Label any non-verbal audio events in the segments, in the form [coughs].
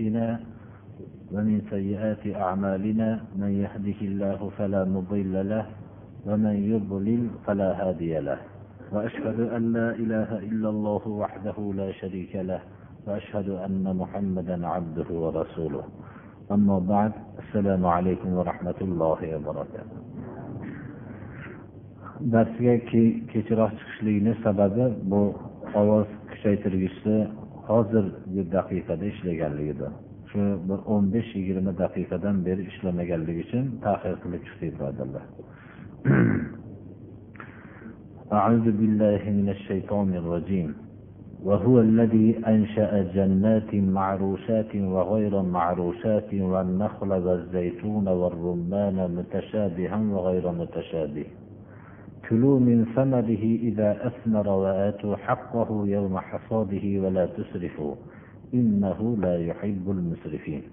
أنفسنا ومن سيئات أعمالنا من يهده الله فلا مضل له ومن يضلل فلا هادي له وأشهد أن لا إله إلا الله وحده لا شريك له وأشهد أن محمدا عبده ورسوله. أما بعد السلام عليكم ورحمة الله وبركاته. darsga kechroq chiqishlikni sababi bu ovoz kuchaytirgichni hozirgi daqiqada ishlaganligidir shu bir o'n besh yigirma daqiqadan beri ishlamaganligi uchun tahir qilib chiqdik birodarlar أعوذ بالله من الشيطان الرجيم وهو الذي أنشأ جنات معروشات وغير معروشات والنخل والزيتون والرمان متشابها وغير متشابه كلوا من ثمره إذا أثمر وآتوا حقه يوم حصاده ولا تسرفوا إنه لا يحب المسرفين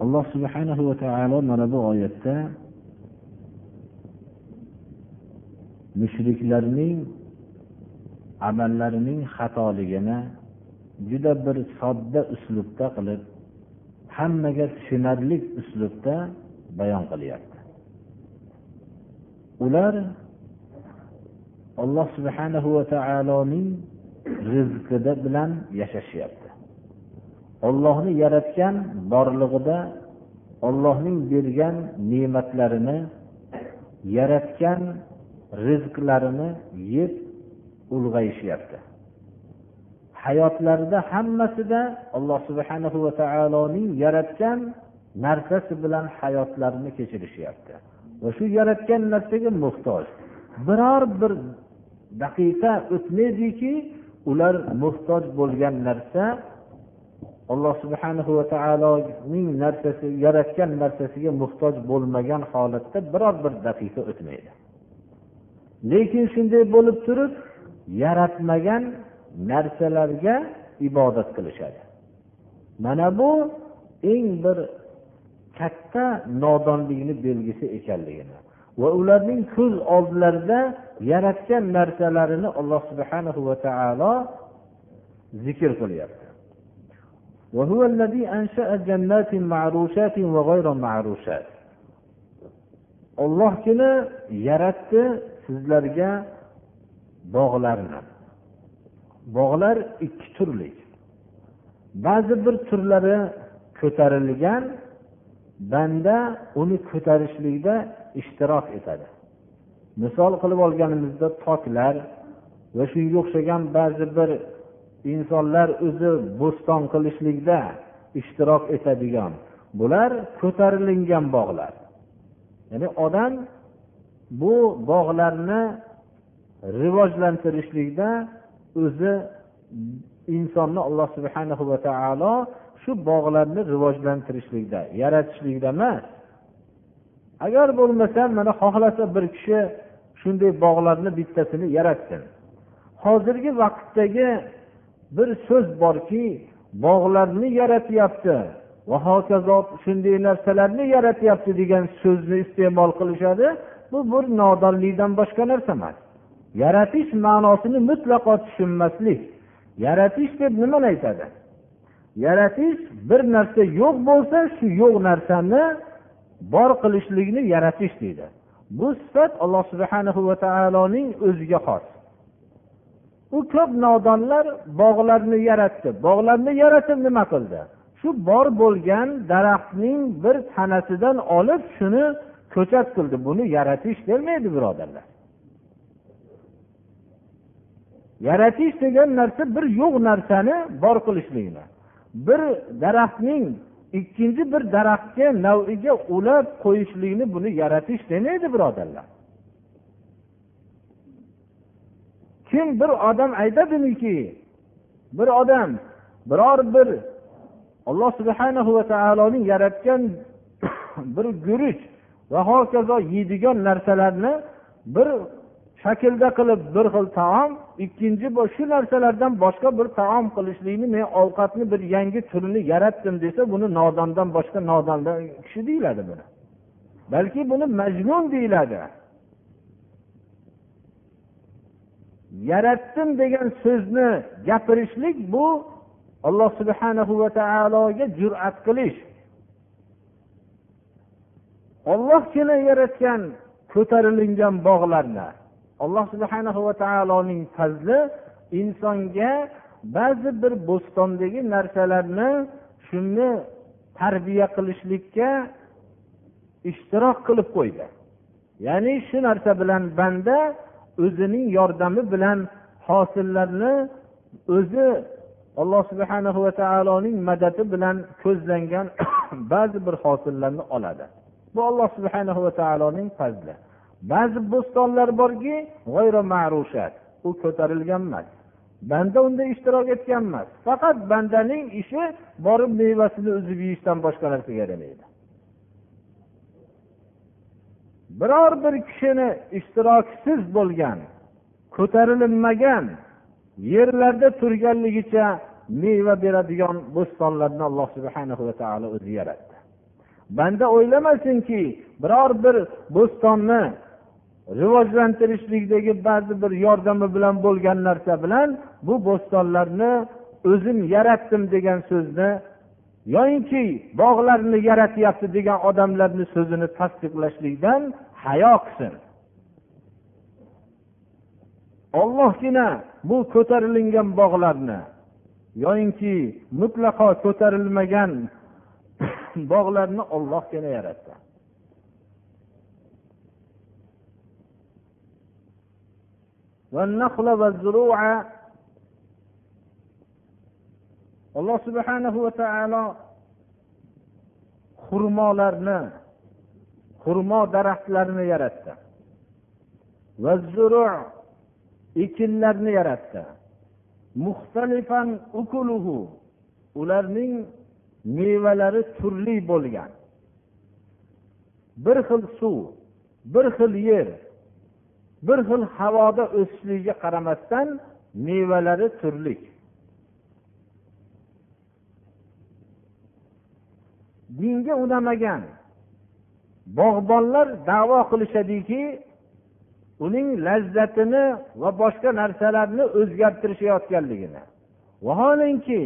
alloh subhanahu va taolo mana bu oyatda mushriklarning amallarining xatoligini juda bir sodda uslubda qilib hammaga tushunarli uslubda bayon qilyapti Ular alloh subhanahu va taoloning rizqida bilan yashashyapti. Ollohni yaratgan borlig'ida ollohning bergan ne'matlarini yaratgan rizqlarini yeb ulg'ayishyapti hayotlarida hammasida alloh subhanahu va taoloning yaratgan narsasi bilan hayotlarini kechirishyapti. Va shu yaratgan narsaga muhtoj. Biror bir daqiqa o'tmaydiki ular muhtoj bo'lgan narsa alloh subhanahu va taoloning narsasi yaratgan narsasiga muhtoj bo'lmagan holatda biror bir daqiqa o'tmaydi. Lekin shunday bo'lib turib yaratmagan narsalarga ibodat qilishadi. Mana bu eng bir katta nodonlikni belgisi ekanligini va ularning ko'z oldilarida yaratgan narsalarini alloh subhanahu va taolo zikr qilyapti وهو الذي أنشأ جنات معروشات وغير معروشات ollohgina yaratdi sizlarga bog'larni bog'lar ikki turli ba'zi bir turlari ko'tarilgan banda uni ko'tarishlikda ishtirok etadi. Misol qilib olganimizda toklar va shunga o'xshagan ba'zi bir insonlar o'zi bo'ston qilishlikda ishtirok etadigan. Bular ko'tarilingan bog'lar. Ya'ni odam bu bog'larni rivojlantirishlikda o'zi insonni alloh subhanahu va taolo shu bog'larni rivojlantirishlikda yaratishlikda emas. Agar bo'lmasam mana xohlasa bir kishi shunday bog'larni bittasini yaratsin. Hozirgi vaqtdagi bir so'z borki bog'larni yaratyapti va hokazo shunday narsalarni yaratyapti degan so'zni iste'mol qilishadi bu bir nodonlikdan boshqa narsa emas. Yaratish ma'nosini mutlaqo tushunmaslik yaratish deb nimani aytadi? Yaratish bir narsa yo'q bo'lsa shu yo'q narsani bor qilishlikni yaratish deydi. Bu sifat alloh subhanahu va taoloning o'ziga xos. U ko'p nodonlar bog'larni yaratdi. Bog'larni yaratib nima qildi? Shu bor bo'lgan daraxtning bir tanasidan olib shuni ko'chat qildi. Buni yaratish demaydi birodarlar. Yaratish degan narsa bir yo'q narsani bor qilishlikni. Bir daraxtning ikkinchi bir daraxtga naviga ulab qo'yishlikni buni yaratish demaydi birodarlar. Kim bir odam aytadimiki bir odam biror bir alloh subhanahu va taoloning yaratgan [coughs] bir guruch va hokazo yeydigan narsalarni bir shaklda qilib bir xil taom ikkinchi shu narsalardan boshqa bir taom qilishlikni men ovqatni bir yangi turini yaratdim desa buni nodondan boshqa nodondan kishi deyiladi buni. Balki buni majnun deyiladi. Yaratdim degan so'zni gapirishlik bu alloh subhanahu va taologa jur'at qilish. Ollohgina yaratgan ko'tarilingan bog'larni alloh subhanahu va taoloning fazli insonga ba'zi bir bo'stondagi narsalarni shuni tarbiya qilishlikka ishtirok qilib qo'ydi. Ya'ni shu narsa bilan banda o'zining yordami bilan hosillarni o'zi alloh subhana va taoloning madadi bilan ko'zlangan [coughs] ba'zi bir hosillarni oladi. Bu alloh subhana va taoloning fazli. Ba'zi bo'stonlar borki u ko'tarilgan emas banda unda ishtirok etgan emas faqat bandaning ishi borib mevasini uzib yeyishdan boshqa narsaga yaramaydi. Biror bir kishini ishtiroksiz bo'lgan ko'tarilinmagan yerlarda turganligicha meva beradigan bo'stonlarni alloh subhana va taolo o'zi yaratdi. Banda o'ylamasinki biror bir bo'stonni rivojlantirishlikdagi ba'zi bir yordami bilan bo'lgan narsa bilan bu bo'stonlarni o'zim yaratdim degan so'zni yoyinki bog'larni yaratyapti degan odamlarni so'zini tasdiqlashlikdan hayo qilsin. Ollohgina bu ko'tarilingan bog'larni yoyinki mutlaqo ko'tarilmagan [coughs] bog'larni ollohgina yaratdi. Alloh subhanahu va taolo xurmolarni xurmo daraxtlarini yaratdi. va zuru ekinlarni yaratdi. muxtalifan ukuluhu ularning mevalari turli bo'lgan. Bir xil suv bir xil yer bir xil havoda o'sishligiga qaramasdan mevalari turli. Dinga unamagan bog'bonlar davo qilishadiki uning lazzatini va boshqa narsalarni o'zgartirishayotganligini. Vaholanki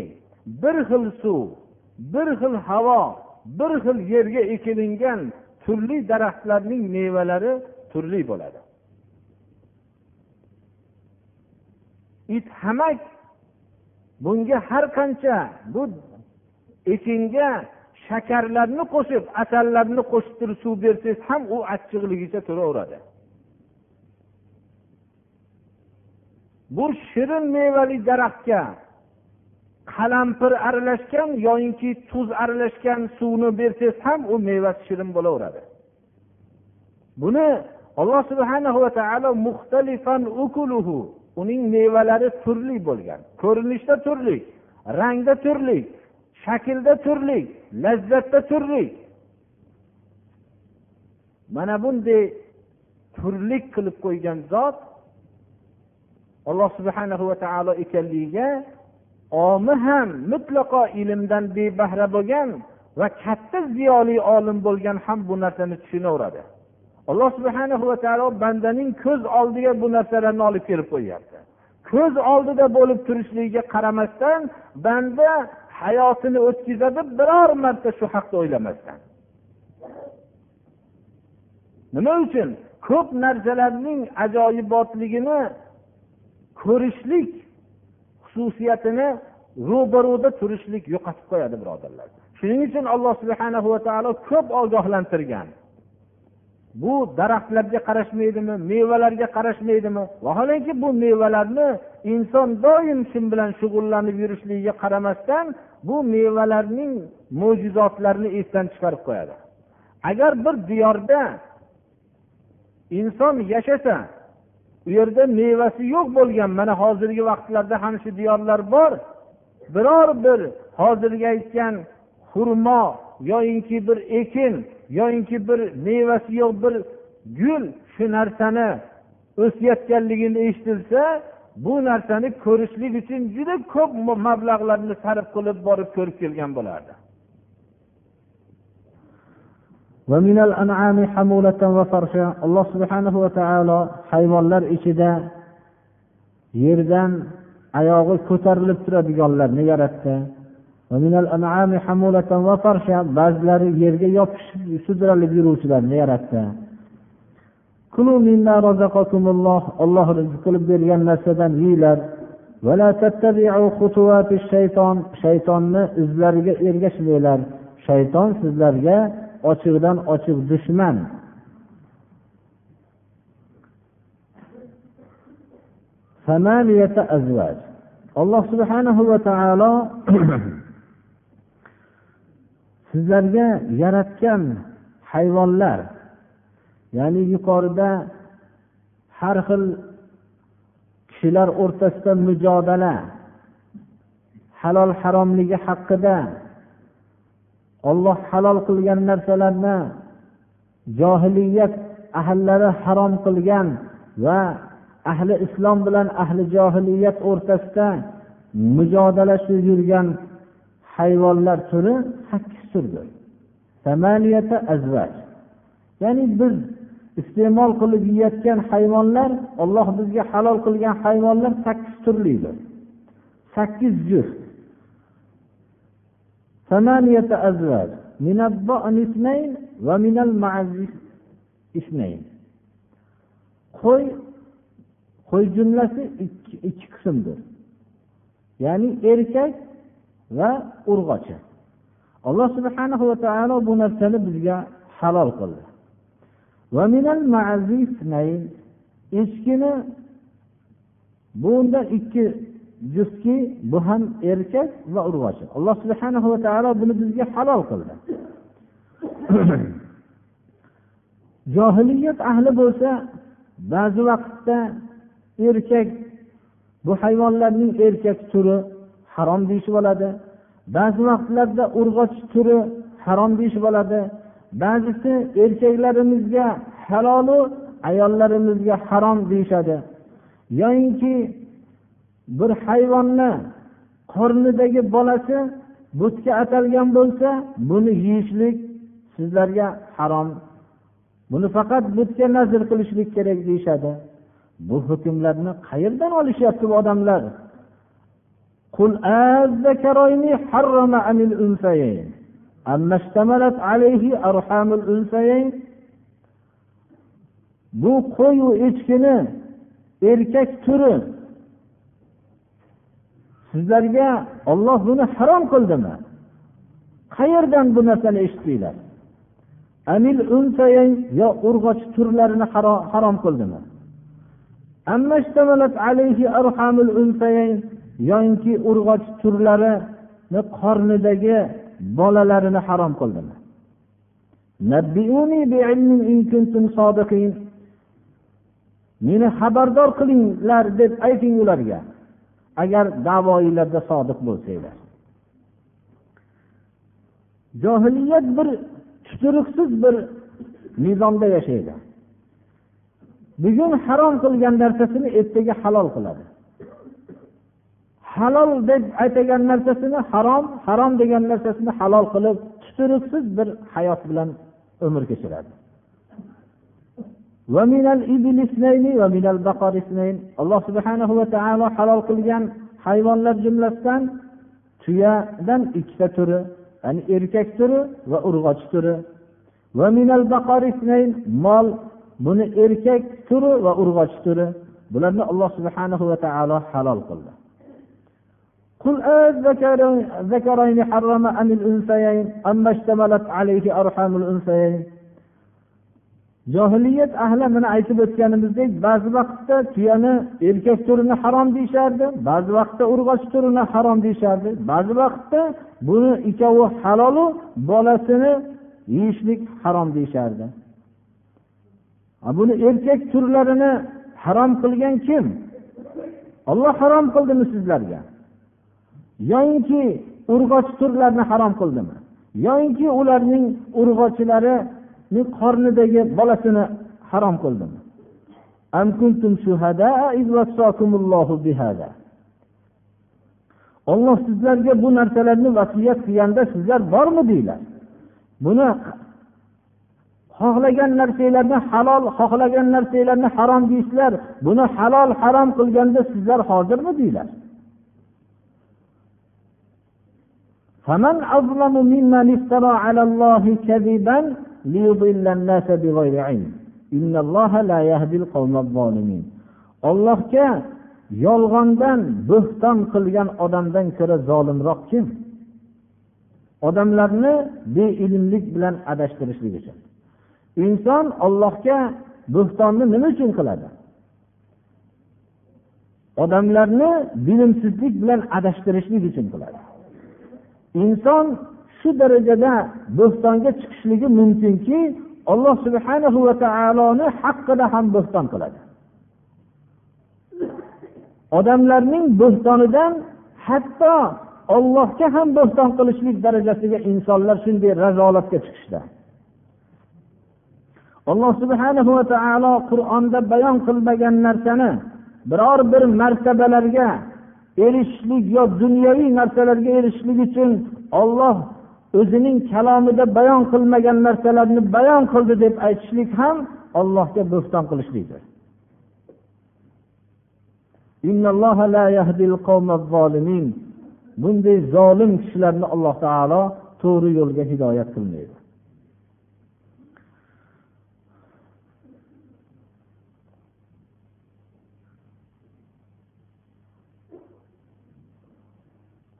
bir xil suv bir xil havo bir xil yerga ekilingan turli daraxtlarning mevalari turli bo'ladi. It hamak. Bunga har qancha bu ekinga shakarlarni qo'shib asallarni qo'shib turib suv bersangiz ham u achchiqligicha turaveradi. Bu shirin mevali daraxtga qalampir aralashgan yoyinki tuz aralashgan suvni bersangiz ham u mevasi shirin bo'laveradi. Buni alloh subhana va taolo muxtalifan ukuluhu uning mevalari turli bo'lgan. Ko'rinishda turli rangda turli shaklda turli lazzatda turli. Mana bunday turlik qilib qo'ygan zot alloh subhanahu va taolo ekanligiga omi ham mutlaqo ilmdan bebahra bo'lgan va katta ziyoli olim bo'lgan ham bu narsani tushunaveradi. Alloh subhana va taolo bandaning ko'z oldiga bu narsalarni olib kelib qo'yyapti. Ko'z oldida bo'lib turishligiga qaramasdan banda hayotini o'tkazadi biror marta shu haqda o'ylamasdan. Nima uchun? Ko'p narsalarning ajoyibotligini ko'rishlik xususiyatini ro'baruda turishlik yo'qotib qo'yadi birodarlar. Shuning uchun alloh subhana va taolo ko'p ogohlantirgan bu daraxtlarga qarashmaydimi mevalarga qarashmaydimi? Vaholanki bu mevalarni inson doim shu bilan shug'ullanib yurishligiga qaramasdan bu mevalarning mo'jizotlarini esdan chiqarib qo'yadi. Agar bir diyorda inson yashasa u yerda mevasi yo'q bo'lgan mana hozirgi vaqtlarda ham shu diyorlar bor biror bir hozirgi aytgan xurmo yoyinki bir ekin yoyinki bir mevasi yo'q bir gul shu narsani o'sayotganligini eshitilsa bu narsani ko'rishlik uchun juda ko'p mablag'larni sarf qilib borib ko'rib kelgan bo'lardi. Alloh subhanahu va taolo hayvonlar ichida yerdan oyog'i ko'tarilib turadiganlarni yaratdi. Ba'zilari yerga yopishib sudralib yuruvchilarni yaratdi olloh rizq qilib bergan narsadan yeyglar shaytonni izlariga ergashmanglar shayton sizlarga ochiqdan ochiq dushman alloh subhanahu va taolo sizlarga yaratgan hayvonlar ya'ni yuqorida har xil kishilar o'rtasida mujodala halol haromligi haqida olloh halol qilgan narsalarni johiliyat ahllari harom qilgan va ahli islom bilan ahli johiliyat o'rtasida mujodala yurgan hayvonlar turi sakkiz turdir ya'ni biz iste'mol qilib yeyotgan hayvonlar olloh bizga halol qilgan hayvonlar sakkiz turlidir. Sakkiz juft. Qo'y qo'y jumlasi ikki qismdir. Ya'ni erkak va urg'ochi. Alloh subhana va taolo bu narsani bizga halol qildi. Echkini bunda ikki juftki bu ham erkak va urg'ochi alloh subhana va taolo buni bizga halol qildi. [clears throat] Johiliyat ahli bo'lsa ba'zi vaqtda erkak bu hayvonlarning erkak turi harom deyishib oladi. Ba'zi vaqtlarda urg'och turi harom deyishib oladi. Ba'zisi erkaklarimizga halolu ayollarimizga harom deyishadi. Yoyinki bir hayvonni qornidagi bolasi butga atalgan bo'lsa buni yeyishlik sizlarga harom. Buni faqat butga nazr qilishlik kerak deyishadi. Bu hukmlarni qayerdan olishyapti bu odamlar? قل أذكرين حرم عن الأنثيين أما اشتملت عليه أرحام الأنثيين bu qo'yu echkini erkak turi sizlarga olloh buni harom qildimi qayerdan bu narsani eshitdinglar anil yo urg'och turlarini harom qildimi Yoyinki urg'och turlarini qornidagi bolalarini harom qildimi meni xabardor qilinglar deb ayting ularga. Agar davoinglarda sodiq bo'lsanglar. Johiliyat bir tuturiqsiz bir nizomda yashaydi. Bugun harom qilgan narsasini ertaga halol qiladi. Halol deb aytagan narsasini harom harom degan narsasini halol qilib tuturiqsiz bir hayot bilan umr kechiradi. Alloh subhanahu va taolo halol qilgan hayvonlar jumlasidan tuyadan ikkita turi ya'ni erkak turi va urg'och turi. Mol buni erkak turi va urg'och turi. Bularni alloh subhanahu va taolo halol qildi. قل أذكرين حرم أم الأنثيين أما اشتملت عليه أرحام الأنثيين johiliyat ahli mana aytib o'tganimizdek ba'zi vaqtda tuyani erkak turini harom deyishardi ba'zi vaqtda urg'och turini harom deyishardi ba'zi vaqtda buni ikkovi halolu bolasini yeyishlik harom deyishardi buni erkak turlarini harom qilgan kim olloh harom qildimi sizlarga Yoyinki urg'ochi turlarni harom qildimi? Yoyinki ularning urg'ochilarini qornidagi bolasini harom qildimi? Olloh sizlarga bu narsalarni vasiyat qilganda sizlar bormidinglar buni xohlagan narsanglarni halol xohlagan narsanglarni harom deysizlar buni halol harom qilganda sizlar hozirmidinglar فمن أظلم ممن افترى على الله كذبا ليضل الناس بغير علم إن الله لا يهدي القوم الظالمين ollohga yolg'ondan bo'xton qilgan odamdan ko'ra zolimroq kim odamlarni beilmlik bilan adashtirishlik uchun inson ollohga bo'xtonni nima uchun qiladi odamlarni bilimsizlik bilan adashtirishlik uchun qiladi Inson shu darajada bo'xtonga chiqishligi mumkinki alloh subhana va taoloni haqqida ham bo'xton qiladi. Odamlarning bo'xtonidan hatto ollohga ham bo'xton qilishlik darajasiga insonlar shunday razolatga chiqishdi. Alloh subhana va taolo qur'onda bayon qilmagan narsani biror bir martabalarga erishishlik yo dunyoviy narsalarga erishishlik uchun olloh o'zining kalomida bayon qilmagan narsalarni bayon qildi deb aytishlik ham ollohga bo'xton qilishlikdir. Bunday zolim kishilarni alloh taolo to'g'ri yo'lga hidoyat qilmaydi.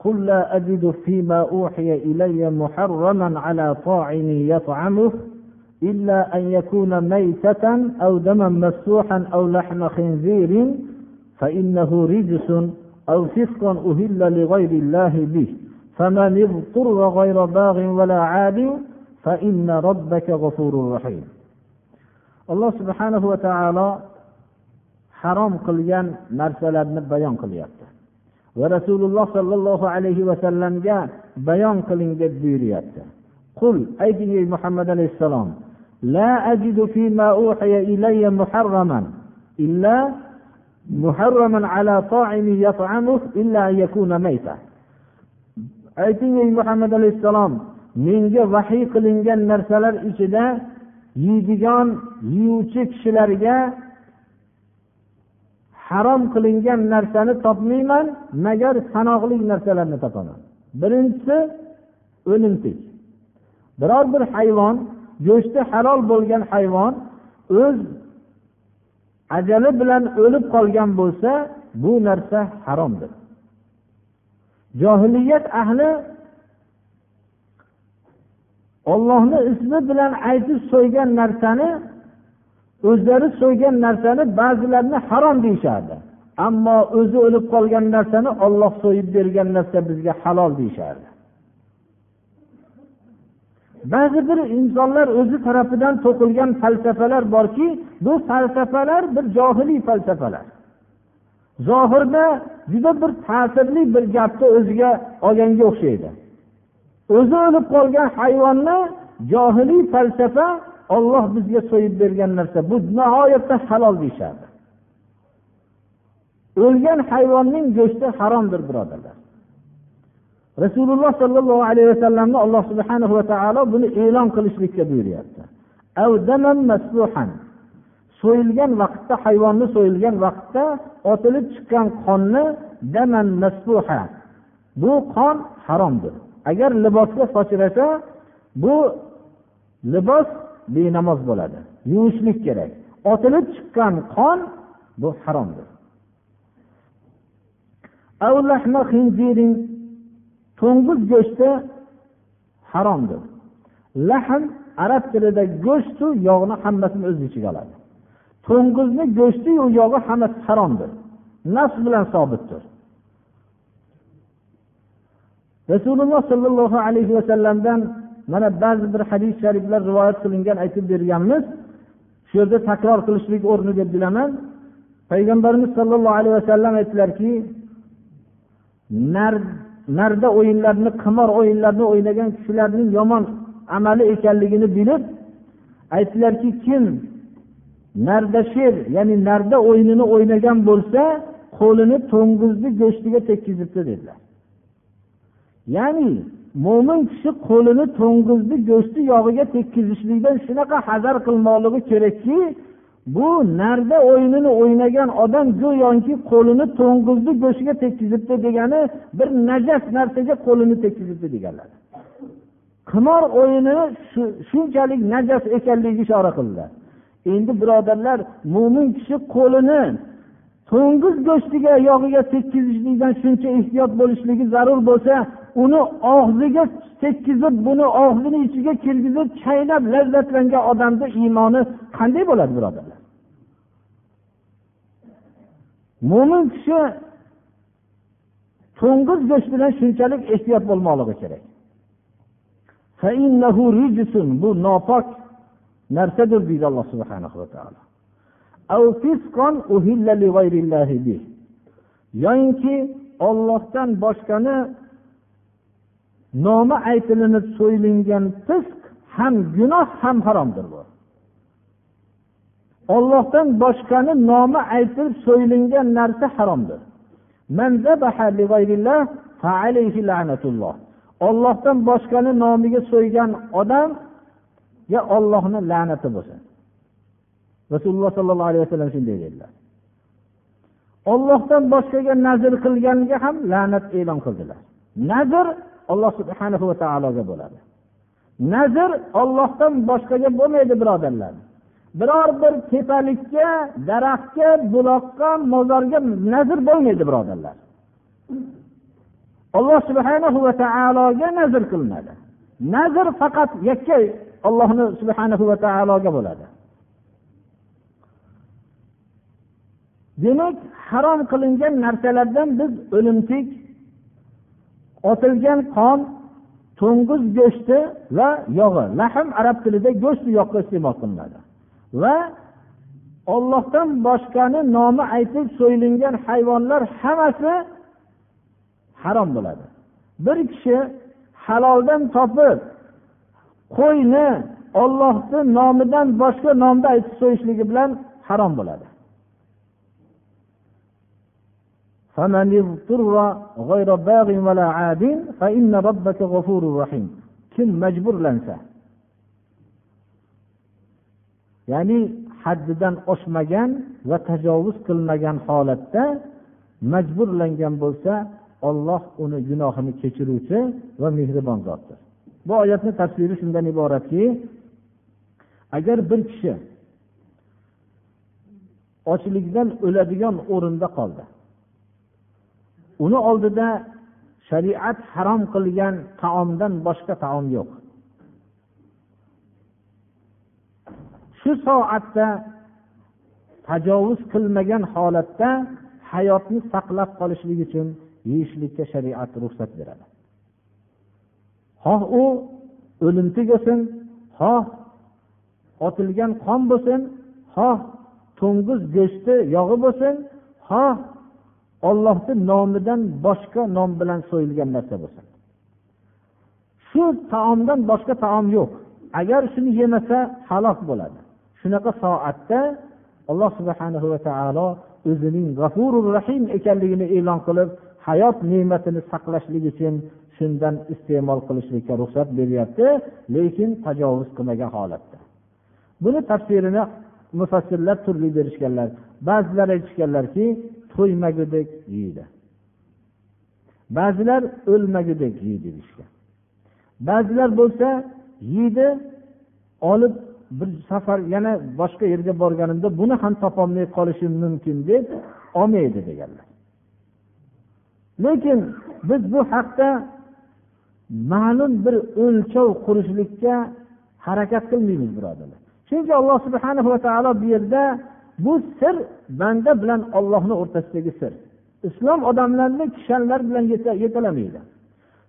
قل لا أجد فيما أوحي إلي محرما على طاعم يطعمه إلا أن يكون ميتة أو دما مسوحا أو لحم خنزير فإنه رجس أو فسق أهل لغير الله به. فمن اضطر غير باغ ولا عاد فإن ربك غفور رحيم. الله سبحانه وتعالى harom qilgan narsalarni bayon qilyapti va rasululloh sollallohu alayhi vasallamga bayon qiling deb buyuryapti qul ayting ey muhammad alayhissalom لا أجد فيما أوحي إلي محرما إلا محرما على طاعم يطعمه إلا أن يكون ميتا ayting ey muhammad alayhissalom menga vahiy qilingan narsalar ichida yeydigan yeyuvchi kishilarga harom qilingan narsani topmayman magar sanoqli narsalarni topaman. Birinchisi o'limtik biror bir hayvon go'shti halol bo'lgan hayvon o'z ajali bilan o'lib qolgan bo'lsa bu narsa haromdir. Johiliyat ahli ollohni ismi bilan aytib so'ygan narsani o'zlari so'ygan narsani ba'zilarini harom deyishardi. Ammo o'zi o'lib qolgan narsani olloh so'yib bergan narsa bizga halol deyishardi. Ba'zi bir insonlar o'zi tarafidan to'qilgan falsafalar borki bu falsafalar bir johiliy falsafalar. Zohirda juda bir ta'sirli bir gapni o'ziga olganga o'xshaydi. O'zi o'lib qolgan hayvonni johiliy falsafa olloh bizga so'yib bergan narsa bu nihoyatda halol deyishardi. O'lgan hayvonning go'shti haromdir birodarlar. Rasululloh sollallohu alayhi vasallamni alloh subhana va taolo buni e'lon qilishlikka buyuryapti. So'yilgan vaqtda hayvonni so'yilgan vaqtda otilib chiqqan qonni daman masbuha bu qon haromdir. Agar libosga sochilsa bu libos benamoz bo'ladi. Yuvishlik kerak. Otilib chiqqan qon bu haromdir. To'ng'iz go'shti haromdir. Lahm arab tilida go'shtu yog'ni hammasini o'z ichiga oladi. To'ng'izni go'shtiyu yog'i hammasi haromdir. Nafs bilan sobitdir. Rasululloh sollallohu alayhi vasallamdan mana ba'zi bir hadis shariflar rivoyat qilingan aytib berganmiz. Shu yerda takror qilishlik o'rni deb bilaman. Payg'ambarimiz sollallohu alayhi vasallam aytdilarki narda o'yinlarni qimor o'yinlarini o'ynagan kishilarning yomon amali ekanligini bilib aytdilarki kim narda sher ya'ni narda o'yinini o'ynagan bo'lsa qo'lini to'ng'izni go'shtiga tekkizibdi dedilar. Ya'ni mo'min kishi qo'lini to'ng'izni go'shti yog'iga tekkizishlikdan shunaqa hazar qilmoqligi kerakki bu narda o'yinini o'ynagan odam go'yoki qo'lini to'ng'izni go'shtiga tekkizibdi degani bir najas narsaga qo'lini tekkizibdi deganlar. Qimor o'yini shunchalik najas ekanligiga ishora qildilar endi birodarlar mo'min kishi qo'lini to'ng'iz go'shtiga yog'iga tekkizishlikdan shuncha ehtiyot bo'lishligi zarur bo'lsa uni og'ziga tekkizib buni og'zini ichiga kirgizib chaynab lazzatlangan odamni iymoni qanday bo'ladi birodarlar? Mo'min kishi to'ng'iz go'shtidan shunchalik ehtiyot bo'lmoqligi kerak. Bu nopok narsadir deydi alloh subhanahu va taolo. Yoyinki ollohdan boshqani nomi aytilinib so'ylingan fisq ham gunoh ham haromdir bu. Ollohdan boshqani nomi aytilib so'ylingan narsa haromdir. Ollohdan boshqani nomiga so'ygan odamga ollohni la'nati bo'lsin. Rasululloh sollallohu alayhi vasallam shunday dedilar. Ollohdan boshqaga nazr qilganga ham la'nat e'lon qildilar. Nazr alloh subhanahu va taologa bo'ladi. Nazr ollohdan boshqaga bo'lmaydi birodarlar. Biror bir tepalikka daraxtga buloqqa mozorga nazr bo'lmaydi birodarlar. Alloh subhanahu va taologa nazr qilinadi. Nazr faqat yakka ollohni subhanahu va taologa bo'ladi. Demak harom qilingan narsalardan biz o'limtik otilgan qon to'ng'iz go'shti va yog'i. Lahm arab tilida go'sht yoqqa iste'mol qilinadi. Va ollohdan boshqani nomi aytib so'yilingan hayvonlar hammasi harom bo'ladi. Bir kishi haloldan topib qo'yni ollohni nomidan boshqa nomda aytib so'yishligi bilan harom bo'ladi. Kim majburlansa ya'ni haddidan oshmagan va tajovuz qilmagan holatda majburlangan bo'lsa olloh uni gunohini kechiruvchi va mehribon zotdir. Bu oyatni tafsiri shundan iboratki agar bir kishi ochlikdan o'ladigan o'rinda qoldi uni oldida shariat harom qilgan taomdan boshqa taom yo'q. Shu soatda tajovuz qilmagan holatda hayotni saqlab qolishlik uchun yeyishlikka shariat ruxsat beradi. Xoh u o'limtik bo'lsin xoh otilgan qon bo'lsin xoh to'ng'iz go'shti yog'i bo'lsin xoh ollohni nomidan boshqa nom bilan so'yilgan narsa bo'lsin. Shu taomdan boshqa taom yo'q. Agar shuni yemasa halok bo'ladi. Shunaqa soatda alloh subhana va taolo o'zining g'afurur rahim ekanligini e'lon qilib hayot ne'matini saqlashlik uchun shundan iste'mol qilishlikka ruxsat beryapti lekin tajovuz qilmagan holatda. Buni tafsirini mufassirlar turli berishganlar ba'zilar aytishganlarki to'ymagudek yeydi. Ba'zilar o'lmagudek yeydi deyishgan. Ba'zilar bo'lsa yeydi olib bir safar yana boshqa yerga borganimda buni ham topolmay qolishim mumkin deb olmaydi deganlar. Lekin biz bu haqda ma'lum bir o'lchov qurishlikka harakat qilmaymiz birodarlar. Chunki alloh subhana va taolo bu yerda bu sir banda bilan ollohni o'rtasidagi sir. Islom odamlarni kishanlar bilan yetalamaydi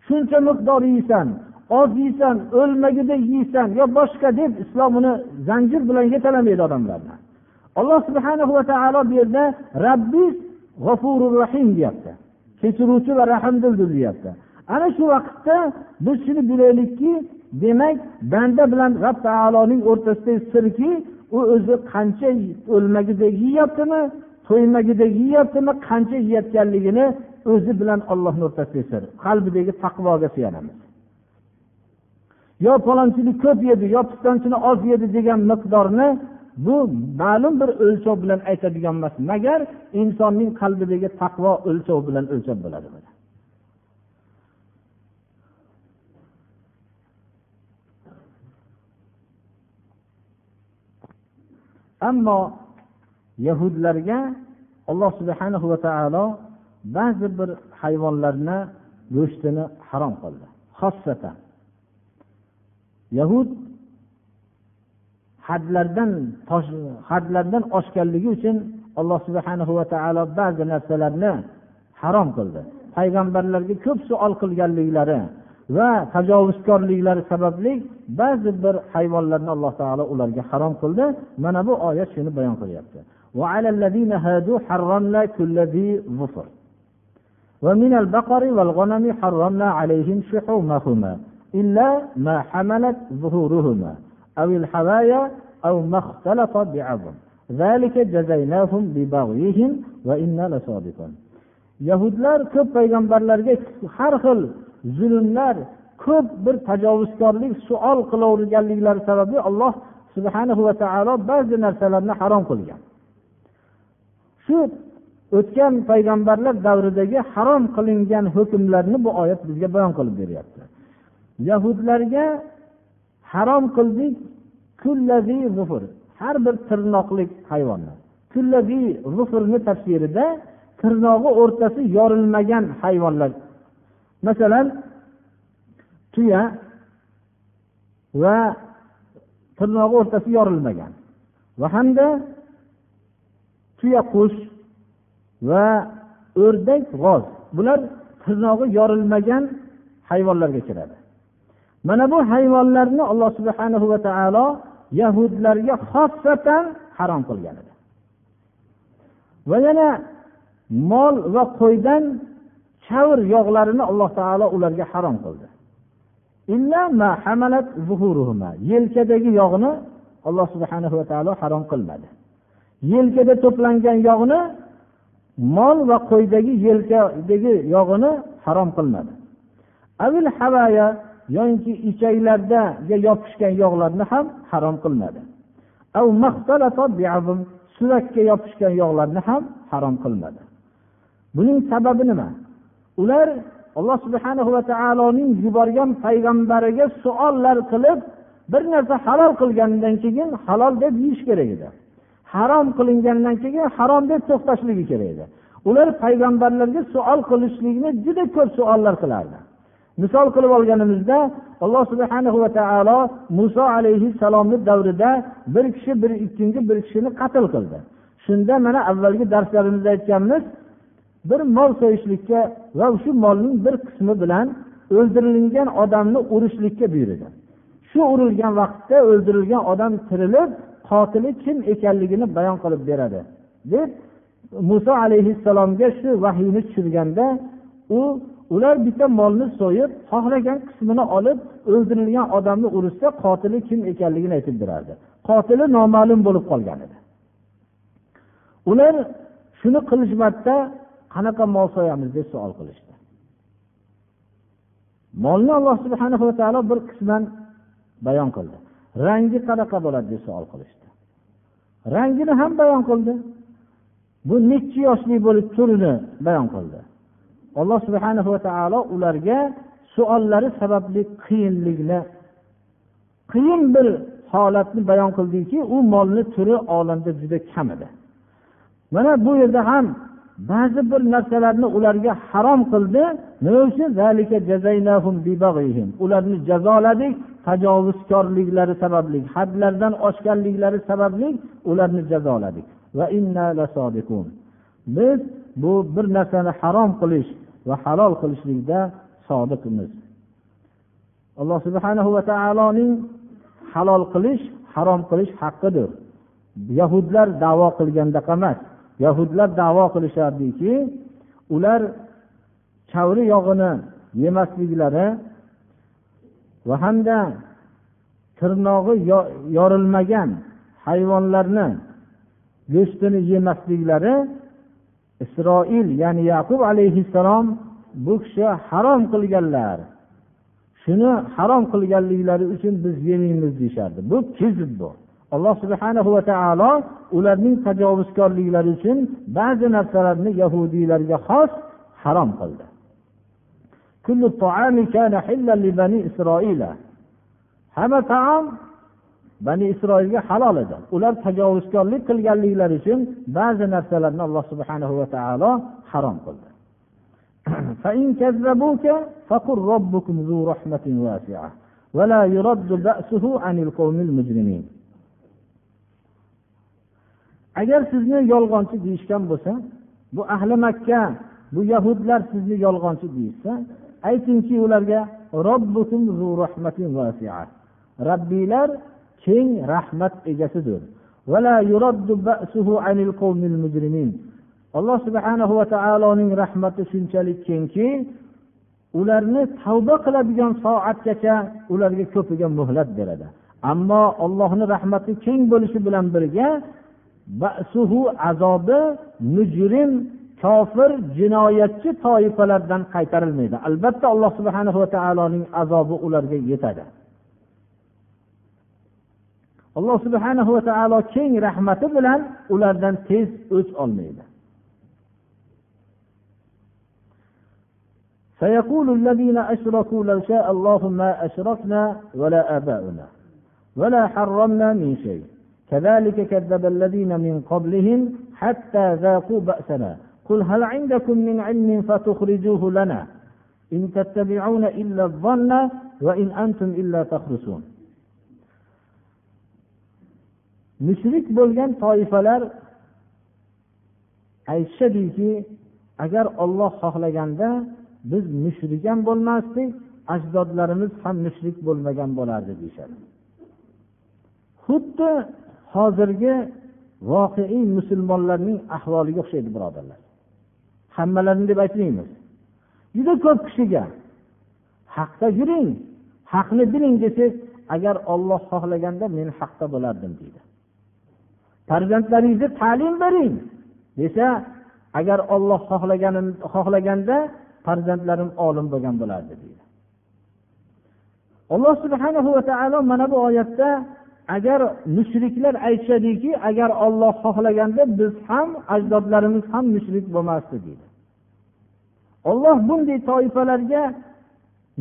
shuncha miqdor yeysan oz yeysan o'lmagudek yeysan yo boshqa deb islom uni zanjir bilan yetalamaydi odamlarni. Alloh subhana va taolo bu yerda rabbiz g'ofurur rahim deyapti. Kechiruvchi va rahmdildir deyapti. Ana shu vaqtda biz shuni bilaylikki demak banda bilan rob taoloning o'rtasidagi sirki u o'zi qancha o'lmagudek yeyaptimi to'ymagudek yeyaptimi qancha yeyotganligini o'zi bilan ollohni o'rtasidagi sir. Qalbidagi taqvoga suyanamiz. Yo palonchini ko'p yedi yo pistonchini oz yedi degan miqdorni bu ma'lum bir o'lchov bilan aytadigan emas magar insonning qalbidagi taqvo o'lchov bilan o'lchab bo'ladi. Ammo yahudlarga alloh subhanahu va taolo ba'zi bir hayvonlarni go'shtini harom qildi. Xossatan yahud hadlardan hadlardan oshganligi uchun alloh subhanahu va taolo ba'zi narsalarni harom qildi. Payg'ambarlarga ko'p savol qilganliklari va tajovuzkorliklari sababli ba'zi bir hayvonlarni alloh taolo ularga harom qildi mana bu oyat shuni bayon qilyapti ومن البقر والغنم حرمنا عليهم شحومهما إلا ما حملت ظهورهما أو الحوايا أو ما اختلط بعظم ذلك جزيناهم ببغيهم وإنا لصادقون yahudlar ko'p payg'ambarlarga har xil zulmlar ko'p bir tajovuzkorlik suol qilaverganliklari sababli alloh subhanahu va taolo ba'zi narsalarni harom qilgan. Shu o'tgan payg'ambarlar davridagi harom qilingan hukmlarni bu oyat bizga bayon qilib beryapti. Yahudlarga harom qildik har bir tirnoqli hayvonni tafsirida tirnog'i o'rtasi yorilmagan hayvonlar masalan tuya va tirnog'i o'rtasi yorilmagan va hamda tuya qush va o'rdak g'oz. Bular tirnog'i yorilmagan hayvonlarga kiradi. Mana bu hayvonlarni alloh subhanahu va taolo yahudlarga xossatan harom qilgan edi. Va yana mol va qo'ydan kavr yog'larini alloh taolo ularga harom qildi. Yelkadagi yog'ni alloh subhanahu va taolo harom qilmadi. Yelkada to'plangan yog'ni mol va qo'ydagi yelkadagi yog'ini harom qilmadi. Avil havaya yoki ichaklardaga yopishgan yog'larni ham harom qilmadi. Suvakka yopishgan yog'larni ham harom qilmadi. Buning sababi nima? Ular alloh subhana va taoloning yuborgan payg'ambariga savollar qilib bir narsa halol qilgandan keyin halol deb yeyish kerak edi. Harom qilingandan keyin harom deb to'xtashligi kerak edi. Ular payg'ambarlarga savol qilishlikni juda ko'p savollar qilardi. Misol qilib olganimizda alloh subhana va taolo muso alayhissalomni davrida bir kishi bir ikkinchi bir kishini qatl qildi. Shunda mana avvalgi darslarimizda aytganmiz bir mol so'yishlikka va shu molning bir qismi bilan o'ldirilgan odamni urishlikka buyurdi shu urilgan vaqtda o'ldirilgan odam tirilib qotili kim ekanligini bayon qilib beradi deb muso alayhissalomga shu vahiyni tushirganda u ular bitta molni so'yib xohlagan qismini olib o'ldirilgan odamni urishsa qotili kim ekanligini aytib berardi. Qotili noma'lum bo'lib qolgan edi. Ular shuni qilishmasda qanaqa mol so'yamiz deb savol qilishdi. Molni alloh subhana va taolo bir qisman bayon qildi. Rangi qanaqa bo'ladi deb savol qilishdi. Rangini ham bayon qildi. Bu nechi yoshli bo'lib turini bayon qildi. Alloh subhana va taolo ularga suollari sababli qiyinlikni qiyin bir holatni bayon qildiki u molni turi olamda juda kam edi. Mana bu yerda ham ba'zi bir narsalarni ularga harom qildi. Nima uchun? Ularni jazoladik tajovuzkorliklari sababli hadlardan oshganliklari sababli ularni jazoladik. Biz bu bir narsani harom qilish va halol qilishlikda sodiqmiz. Alloh subhana va taoloning halol qilish harom qilish haqqidir yahudlar davo qilgandaqa emas yahudlar davo qilishardiki ular chavri yog'ini yemasliklari va hamda tirnog'i yorilmagan hayvonlarni go'shtini yemasliklari isroil ya'ni yaqub alayhissalom bu kishi harom qilganlar. Shuni harom qilganliklari uchun biz yemaymiz deyishardi. Bu kizib bu. Alloh subhana va taolo ularning tajovuzkorliklari uchun ba'zi narsalarni yahudiylarga xos harom qildi hamma taom bani isroilga halol edi ular tajovuzkorlik qilganliklari uchun ba'zi narsalarni alloh subhanahu va taolo harom qildi ولا agar sizni yolg'onchi deyishgan bo'lsa bu ahli makka bu yahudlar sizni yolg'onchi deyishsa aytingki ularga robbiylar keng rahmat egasidir. Alloh subhanahu va taoloning rahmati shunchalik kengki ularni tavba qiladigan soatgacha ularga ko'piga muhlat beradi. Ammo ollohni rahmati keng bo'lishi bilan birga basuhu azobi mujrim kofir jinoyatchi toifalardan qaytarilmaydi albatta alloh subhana va taoloning azobi ularga yetadi alloh subhana va taolo keng rahmati bilan ulardan tez o'ch olmaydi سيقول الذين أشركوا لو شاء الله ما أشركنا ولا آباؤنا ولا حرمنا من شيء كذلك كذب الذين من قبلهم حتى ذاقوا بأسنا قل هل عندكم من علم فتخرجوه لنا إن تتبعون إلا الظن وإن أنتم إلا تخرسون mushrik bo'lgan toifalar aytishadiki agar olloh xohlaganda biz mushrik ham bo'lmasdik ajdodlarimiz ham mushrik bo'lmagan bo'lardi deyishadi xuddi hozirgi voqeiy musulmonlarning ahvoliga o'xshaydi birodarlar. Hammalarini deb aytmaymiz. Juda ko'p kishiga haqda yuring haqni biling desangiz agar olloh xohlaganda men haqda bo'lardim deydi. Farzandlaringizni ta'lim bering desa agar olloh xohlaganda farzandlarim olim bo'lgan bo'lardi deydi. Alloh subhanahu va taolo mana bu oyatda agar mushriklar aytishadiki agar olloh xohlaganda biz ham ajdodlarimiz ham mushrik bo'lmasdi deydi. Olloh bunday toifalarga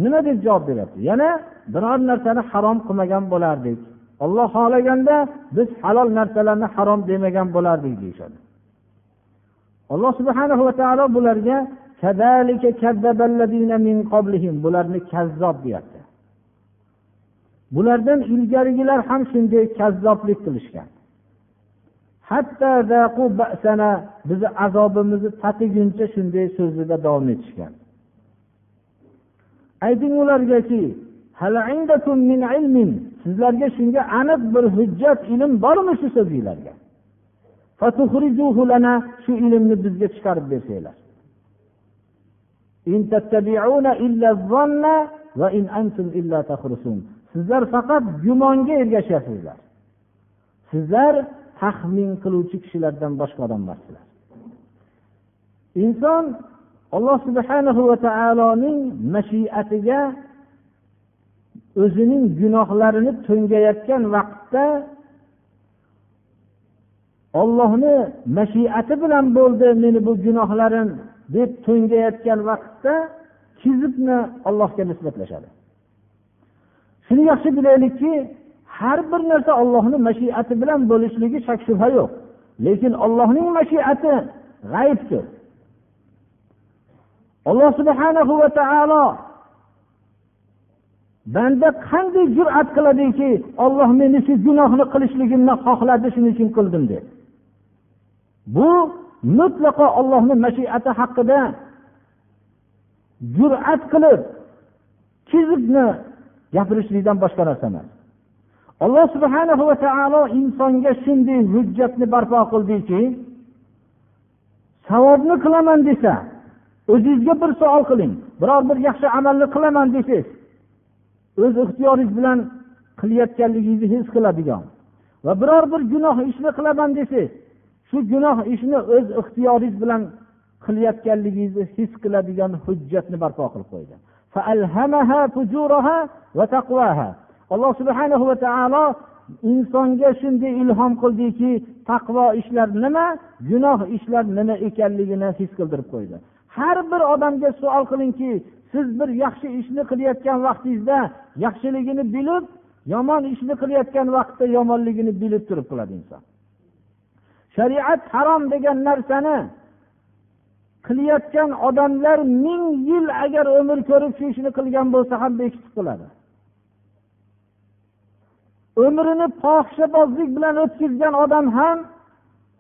nima deb javob beryapti? Yana biror narsani harom qilmagan bo'lardik. Olloh xohlaganda biz halol narsalarni harom demagan bo'lardik deyishadi. Alloh subhana va taolo bularga bularni kazzob deyapti. Bulardan ilgarigilar ham shunday kazzoblik qilishgan. Hatto bizni azobimizni tatiguncha shunday so'zida davom etishgan. Ayting ulargaki sizlarga shunga aniq bir hujjat ilm bormi shu so'zinglarga? Shu ilmni bizga chiqarib bersanglar. Sizlar faqat gumonga ergashyapsizlar. Sizlar taxmin qiluvchi kishilardan boshqa odam emassizlar inson alloh subhanahu va taoloning mashiatiga o'zining gunohlarini to'ngayotgan vaqtda ollohni mashiati bilan bo'ldi meni bu gunohlarim deb to'ngayotgan vaqtda kizibni allohga nisbatlashadi. Shuni yaxshi bilaylikki har bir narsa ollohni mashiati bilan bo'lishligi shak shubha yo'q. Lekin ollohning mashiati g'aybdir. Alloh subhanahu va taolo banda qanday jur'at qiladiki olloh meni shu gunohni qilishligimni xohladi shuning uchun qildim deb. Bu mutlaqo ollohni mashiati haqida jur'at qilib kizibni gapirishlikdan boshqa narsa emas. Alloh subhana va taolo insonga shunday hujjatni barpo qildiki savobni qilaman desa o'zingizga bir savol qiling biror bir yaxshi amalni qilaman desangiz o'z ixtiyoringiz bilan qilayotganligingizni his qiladigan va biror bir gunoh ishni qilaman desangiz shu gunoh ishni o'z ixtiyoringiz bilan qilayotganligingizni his qiladigan hujjatni barpo qilib qo'ydi. Alloh subhanahu va taolo insonga shunday ilhom qildiki taqvo ishlar nima gunoh ishlar nima ekanligini his qildirib qo'ydi har bir odamga savol qilingki siz bir yaxshi ishni qilayotgan vaqtingizda yaxshiligini bilib yomon ishni qilayotgan vaqtda yomonligini bilib turib qiladi inson shariat harom degan narsani qilayotgan odamlar ming yil agar umr ko'rib shu ishni qilgan bo'lsa ham bekitib qiladi umrini fohishabozlik bilan o'tkazgan odam ham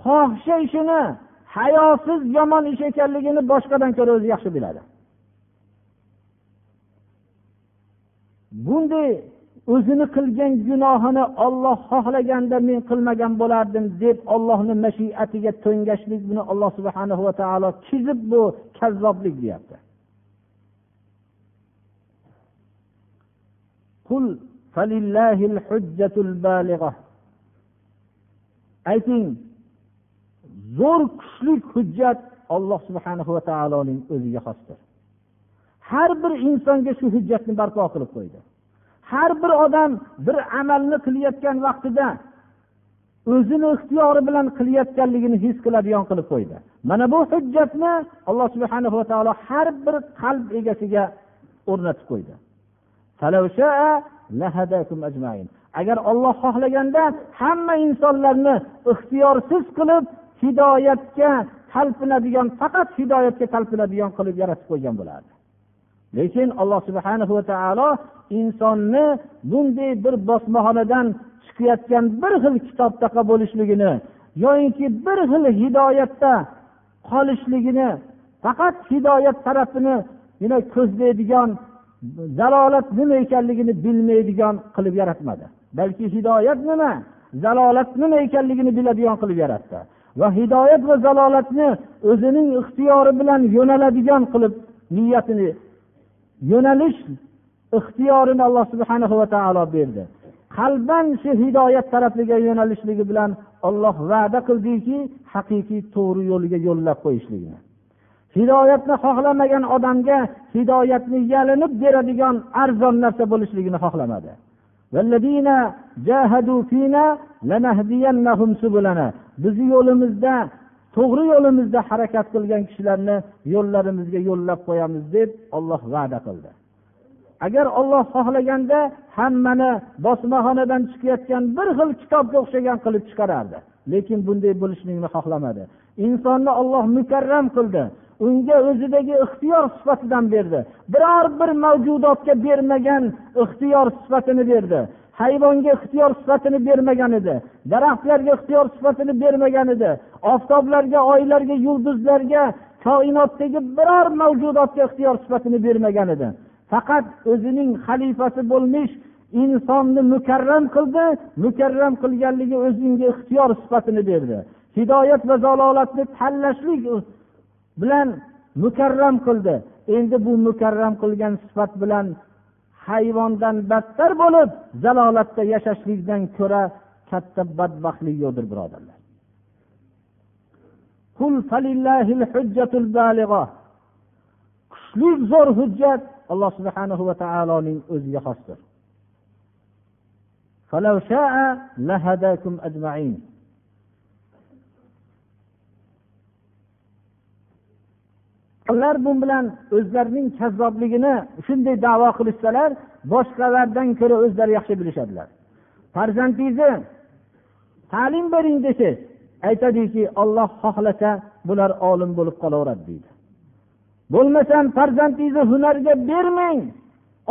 fohisha ishini hayosiz yomon ish ekanligini boshqadan ko'ra o'zi yaxshi biladi. Bunday o'zini qilgan gunohini olloh xohlaganda men qilmagan bo'lardim deb ollohni mashiatiga to'ngashlik buni alloh subhana va taolo chizib bu kazzoblik deyapti. Ayting zo'r kuchli hujjat olloh subhana va taoloning o'ziga xosdir. Har bir insonga shu hujjatni barpo qilib qo'ydi. Har bir odam bir amalni qilayotgan vaqtida o'zini ixtiyori bilan qilayotganligini his qiladigan qilib qo'ydi. Mana bu hujjatni alloh subhana va taolo har bir qalb egasiga o'rnatib qo'ydi. Agar olloh xohlaganda hamma insonlarni ixtiyorsiz qilib hidoyatga talpinadigan faqat hidoyatga talpinadigan qilib yaratib qo'ygan bo'lardi. Lekin alloh subhana va taolo insonni bunday bir bosmaxonadan chiqayotgan bir xil kitobdaqa bo'lishligini yoyinki bir xil hidoyatda qolishligini faqat hidoyat tarafini ko'zlaydigan zalolat nima ekanligini bilmaydigan qilib yaratmadi. Balki hidoyat nima zalolat nima ekanligini biladigan qilib yaratdi. Va hidoyat va zalolatni o'zining ixtiyori bilan yo'naladigan qilib niyatini yo'nalish ixtiyorini alloh subhana va taolo berdi. Qalban shu hidoyat tarafiga yo'nalishligi bilan olloh va'da qildiki haqiqiy to'g'ri yo'lga yo'llab qo'yishligini hidoyatni xohlamagan odamga hidoyatni yalinib beradigan arzon narsa bo'lishligini xohlamadi. Bizni yo'limizda to'g'ri yo'limizda harakat qilgan kishilarni yo'llarimizga yo'llab qo'yamiz deb olloh va'da qildi. Agar olloh xohlaganda hammani bosmaxonadan chiqayotgan bir xil kitobga o'xshagan qilib chiqarardi. Lekin bunday bo'lishlikni xohlamadi. Insonni olloh mukarram qildi. Unga o'zidagi ixtiyor sifatidan berdi. Biror bir mavjudotga bermagan ixtiyor sifatini berdi. Hayvonga ixtiyor sifatini bermagan edi daraxtlarga ixtiyor sifatini bermagan edi oftoblarga oylarga yulduzlarga koinotdagi biror mavjudotga ixtiyor sifatini bermagan edi. Faqat o'zining xalifasi bo'lmish insonni mukarram qildi mukarram qilganligi o'zingga ixtiyor sifatini berdi. Hidoyat va zalolatni tanlashlik bilan mukarram qildi. Endi bu mukarram qilgan sifat bilan hayvondan battar bo'lib zalolatda yashashlikdan ko'ra katta badbaxtlik yo'qdir birodarlar. Kuchli zo'r hujjat alloh subhanahu va taoloning o'ziga xosdir. Ular bu bilan o'zlarining kazzobligini shunday davo qilishsalar boshqalardan ko'ra o'zlari yaxshi bilishadilar. Farzandingizni ta'lim bering desangiz aytadiki olloh xohlasa bular olim bo'lib qolaveradi deydi. Bo'lmasam farzandingizni hunarga bermang.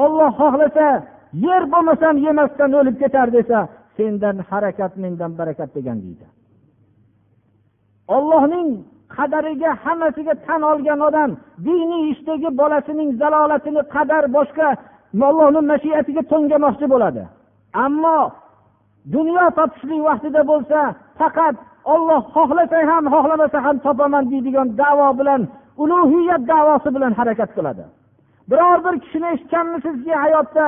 Olloh xohlasa yer bo'lmasam yemasdan o'lib ketar desa sendan harakat mendan barakat degan deydi. Ollohning qadariga hammasiga tan olgan odam diniy ishdagi bolasining zalolatini qadar boshqa ollohni mashiatiga to'ngamoqchi bo'ladi. Ammo dunyo topishlik vaqtida bo'lsa faqat olloh xohlasa ham xohlamasa ham topaman deydigan davo bilan ulug'iyat davosi bilan harakat qiladi. Biror bir kishini eshitganmisizki hayotda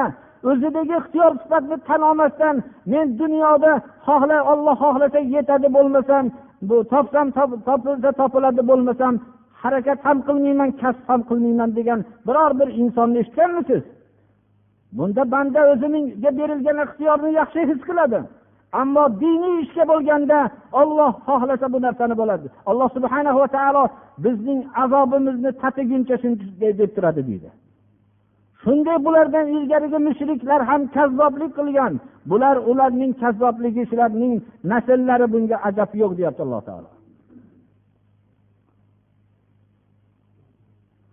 o'zidagi ixtiyor sifatni tan olmasdan men dunyoda xohla olloh xohlasa yetadi bo'lmasam bu topsam topilsa topiladi bo'lmasam harakat ham qilmayman kasb ham qilmayman degan biror bir insonni eshitganmisiz? Bunda banda o'ziga berilgan ixtiyorni yaxshi his qiladi. Ammo diniy ishga bo'lganda olloh xohlasa bu narsani bo'ladi. Alloh subhana va taolo bizning azobimizni tatiguncha shunday deb turadi deydi. Shunday bulardan ilgarigi mushriklar ham kazzoblik qilgan. Bular ularning kazzobligi shularning nasllari bunga ajab yo'q deyapti alloh taolo.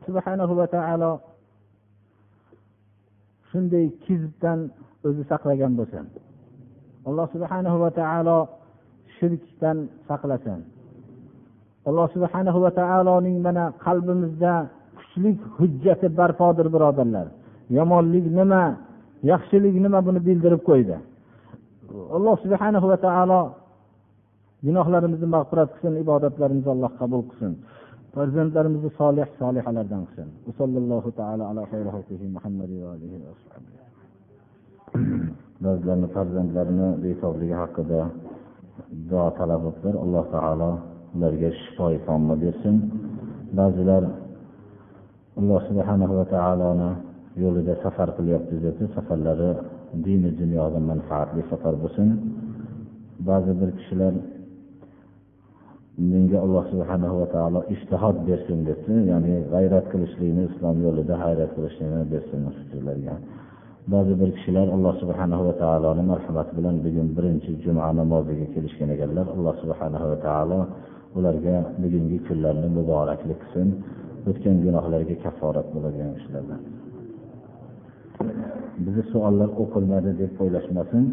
Subhanahu va taolo shunday kizbdan o'zi saqlagan bo'lsin. Alloh subhanahu va taolo shirkdan saqlasin. Alloh subhanahu va taoloning mana qalbimizda kuchli hujjati barpodir birodarlar. Yomonlik nima yaxshilik nima buni bildirib qo'ydi. Alloh subhanahu va taolo gunohlarimizni mag'firat qilsin ibodatlarimizni alloh qabul qilsin. Farzandlarimizni solih solihalardan qilsin. Sallallohu taala ala muhammad ba'zilarni farzandlarini betobligi haqida duo talab qilibdilar alloh taolo ularga shifo tomma bersin. Ba'zilar alloh subhanahu va taoloni yo'lida safar qilyapti deb safarlari dini dunyoda manfaatli safar bo'lsin. Ba'zi bir kishilar menga alloh subhana va taolo ishtihod bersin debdi. Ya'ni g'ayrat qilishlikni islom yo'lida g'ayrat qilishlikni bersin sizlarga ba'zi bir kishilar alloh subhana va taoloni marhamati bilan bugun birinchi juma namoziga kelishgan ekanlar alloh subhana va taolo ularga bugungi kunlarni muboraklik qilsin. O'tgan gunohlarga kafforat bo'ladigan ishlardan bizni savollar o'qilmadi deb o'ylashmasin.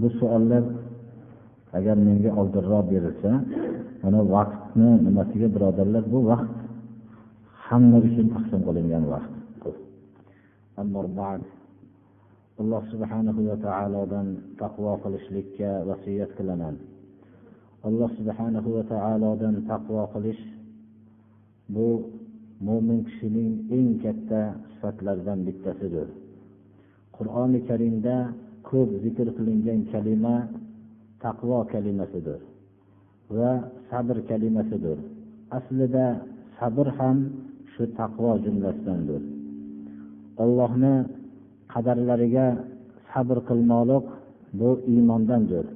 Bu savollar agar menga oldinroq berilsa mana vaqtni nimasiga birodarlar bu vaqt hamma uchun taqsim qilingan vaqt. Alloh subhanahu va taolodan taqvo qilishlikka vasiyat qilaman. Alloh subhanahu va taolodan taqvo qilish bu mo'min kishining eng katta sifatlaridan bittasidir. Qur'oni karimda ko'p zikr qilingan kalima taqvo kalimasidir va sabr kalimasidir. Aslida sabr ham shu taqvo jumlasidandir. Allohni qadarlariga sabr qilmoqlik bu iymondandir.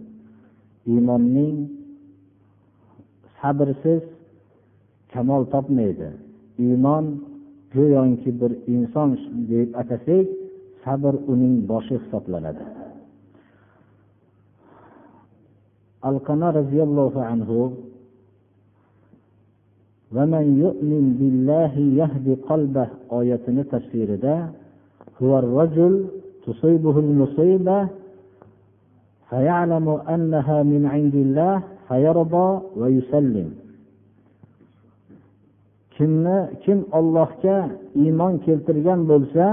Iymonning sabrsiz kamol topmaydi. Iymon go'yoki bir inson deb atasak sabr uning boshi hisoblanadi alqama roziyallohu anhu ومن يؤمن بالله يهدي قلبه oyatini tafsirida هو الرجل تصيبه المصيبة فيعلم أنها من عند الله فيرضى ويسلم kimni kim ollohga iymon keltirgan bo'lsa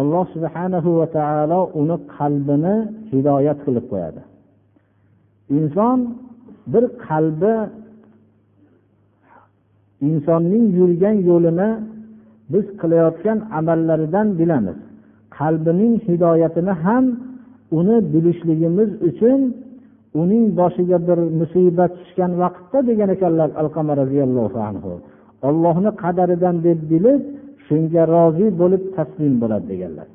alloh subhanahu va taolo uni qalbini hidoyat qilib qo'yadi. Inson bir qalbi insonning yurgan yo'lini biz qilayotgan amallaridan bilamiz. Qalbining hidoyatini ham uni bilishligimiz uchun uning boshiga bir musibat tushgan vaqtda degan ekanlar alqama roziyallohu anhu. Ollohni qadaridan deb bilib shunga rozi bo'lib taslim bo'ladi deganlar.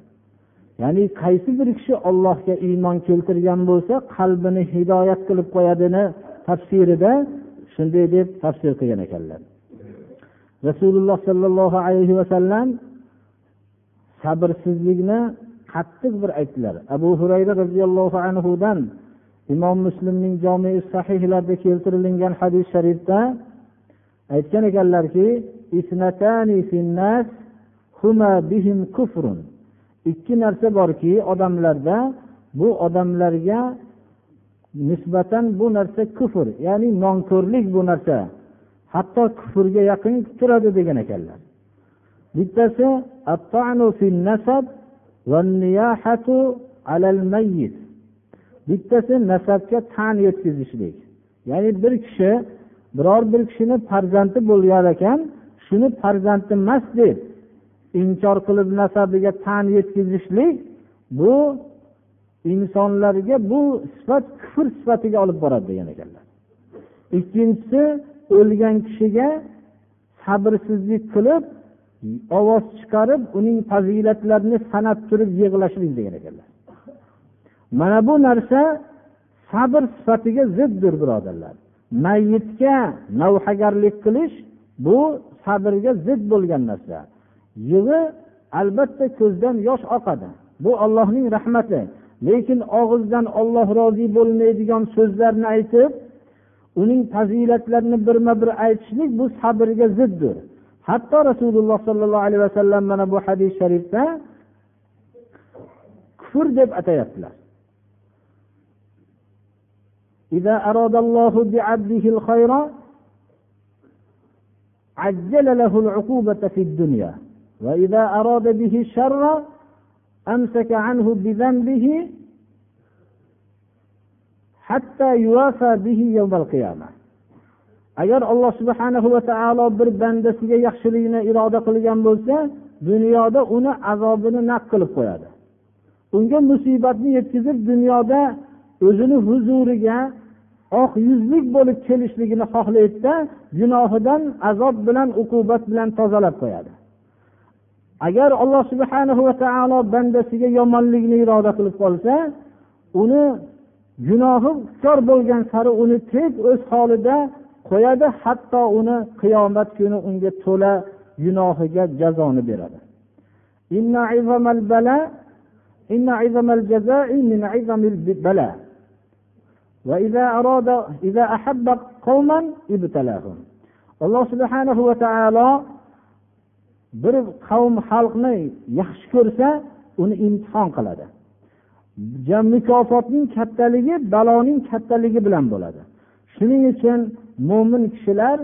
Ya'ni qaysi bir kishi ollohga iymon keltirgan bo'lsa qalbini hidoyat qilib qo'yadini tafsirida shunday deb tafsir qilgan ekanlar. Rasululloh sollallohu alayhi vasallam sabrsizlikni qattiq bir aytdilar. Abu hurayra roziyallohu anhudan imom muslimning jomi sahihlarida keltirilgan hadis sharifda aytgan ekanlarki ikki narsa borki odamlarda bu odamlarga nisbatan bu narsa kufr ya'ni nonko'rlik bu narsa hatto kufrga yaqin turadi degan ekanlar. Bittasi bittasi nasabga tan yetkazishlik. Ya'ni bir kishi biror bir kishini farzandi bo'lgan ekan shuni farzandi emas deb inkor qilib nasabiga tan yetkazishlik bu insonlarga bu sifat kufr sifatiga olib boradi degan ekanlar. Ikkinchisi o'lgan kishiga sabrsizlik qilib ovoz chiqarib uning fazilatlarini sanab turib yig'lashlik degan ekanlar. Mana bu narsa sabr sifatiga ziddir birodarlar. Mayyitga navhagarlik qilish bu sabrga zid bo'lgan narsa yig'i albatta ko'zdan yosh oqadi bu ollohning rahmati lekin og'izdan olloh rozi bo'lmaydigan so'zlarni aytib uning fazilatlarini birma bir aytishlik bu sabrga ziddir hatto rasululloh sollallohu alayhi vasallam mana bu hadis sharifda kufr deb atayaptilar إذا أراد الله بعبده الخير عجل له العقوبة في الدنيا وإذا أراد به الشر أمسك عنه بذنبه حتى يوافى به يوم القيامة agar alloh subhanahu va taolo bir bandasiga yaxshilikni iroda qilgan bo'lsa dunyoda uni azobini naq qilib qo'yadi unga musibatni yetkazib dunyoda o'zini huzuriga oq yuzlik bo'lib kelishligini xohlaydida gunohidan azob bilan uqubat bilan tozalab qo'yadi. Agar alloh subhanahu va taolo bandasiga yomonlikni iroda qilib qolsa uni gunohi kor bo'lgan sari uni tez o'z holida qo'yadi hatto uni qiyomat kuni unga to'la gunohiga jazoni beradi. Inna alloh subhanahu va taolo bir qavm xalqni yaxshi ko'rsa uni imtihon qiladi. Mukofotning kattaligi baloning kattaligi bilan bo'ladi. Shuning uchun mo'min kishilar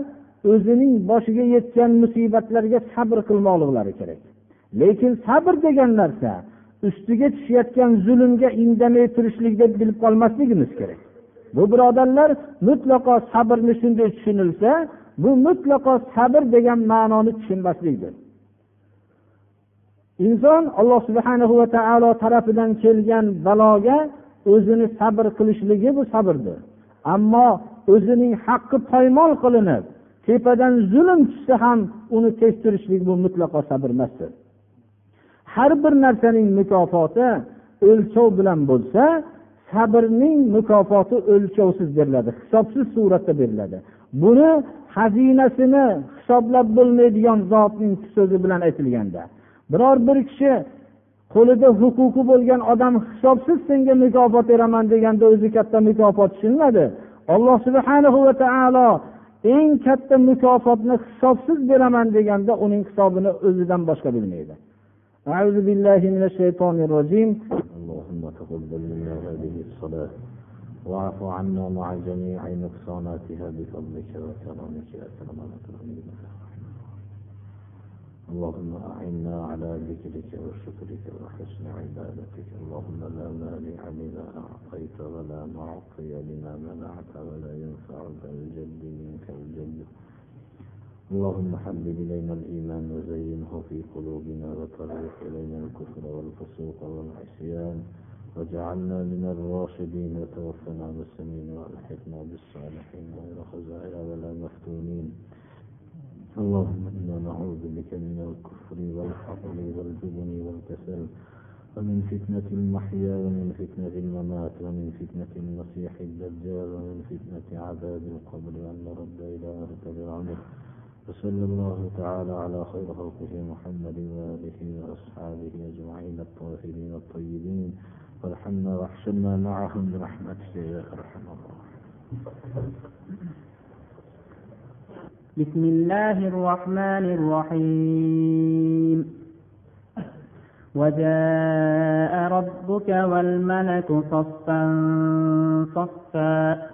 o'zining boshiga yetgan musibatlarga sabr qilmoqliklari kerak. Lekin sabr degan narsa ustiga tushayotgan zulmga indamay turishlik deb bilib qolmasligimiz kerak. Bu birodarlar mutlaqo sabrni shunday tushunilsa bu mutlaqo sabr degan ma'noni tushunmaslikdir. Inson alloh subhana va taolo tarafidan kelgan baloga o'zini sabr qilishligi bu sabrdir. Ammo o'zining haqqi poymol qilinib tepadan zulm tushsa ham uni tez turishlik bu mutlaqo sabr emasdir. Har bir narsaning mukofoti o'lchov bilan bo'lsa sabrning mukofoti o'lchovsiz beriladi hisobsiz suratda beriladi. Buni xazinasini hisoblab bo'lmaydigan zotning so'zi bilan aytilganda biror bir kishi qo'lida huquqi bo'lgan odam hisobsiz senga mukofot beraman deganda o'zi katta mukofot tushunmadi. Alloh subhana va taolo eng katta mukofotni hisobsiz beraman deganda uning hisobini o'zidan boshqa bilmaydi. اللهم تقبل منا هذه الصلاة واعف عنا مع جميع نقصاناتها بفضلك وكرمك يا أكرم الأكرمين. اللهم أعنا على ذكرك وشكرك وحسن عبادتك. اللهم لا مانع لما أعطيت ولا معطي لما منعت ولا ينفع ذا الجد منك الجد. اللهم حبب إلينا الإيمان وزينه في قلوبنا وكره إلينا الكفر والفسوق والعصيان واجعلنا من الراشدين. وتوفنا مسلمين وألحقنا بالصالحين غير خزائر ولا مفتونين. اللهم إنا نعوذ بك من الكفر والفقر والجبن والكسل ومن فتنة المحيا ومن فتنة الممات ومن فتنة المسيح الدجال ومن فتنة عذاب القبر. وأن نرد إلى أركب العمر وصلى الله تعالى على خير خلقه محمد وآله وأصحابه أجمعين الطاهرين الطيبين. وارحمنا واحشرنا معهم برحمتك يا أرحم الراحمين. بسم الله الرحمن الرحيم. وجاء ربك والملك صفا صفا.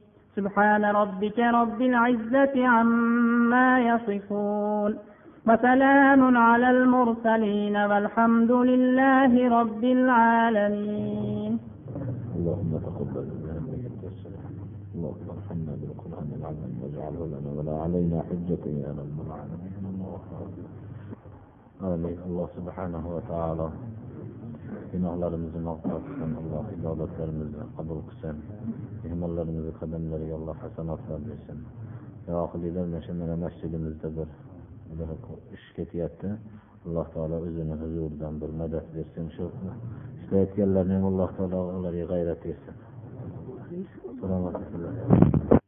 سبحان ربك رب العزة عما يصفون وسلام على المرسلين والحمد لله رب العالمين. اللهم تقبل منا السلام اللهم ارحمنا بالقرآن العظيم واجعله لنا ولا علينا حجة يا رب العالمين. آمين. الله سبحانه وتعالى. Gunohlarimizni mag'firat qilsin. Alloh ibodatlarimizni qabul qilsin. Mehmonlarimizni qadamlariga alloh hasanotlar bersin. Yohiliylar mana shu mana masjidimizda bir bir ish ketyapti. Alloh taolo o'zini huzuridan bir madad bersin. Shu ishlayotganlarni ham alloh taolo ularga g'ayrat bersin salomat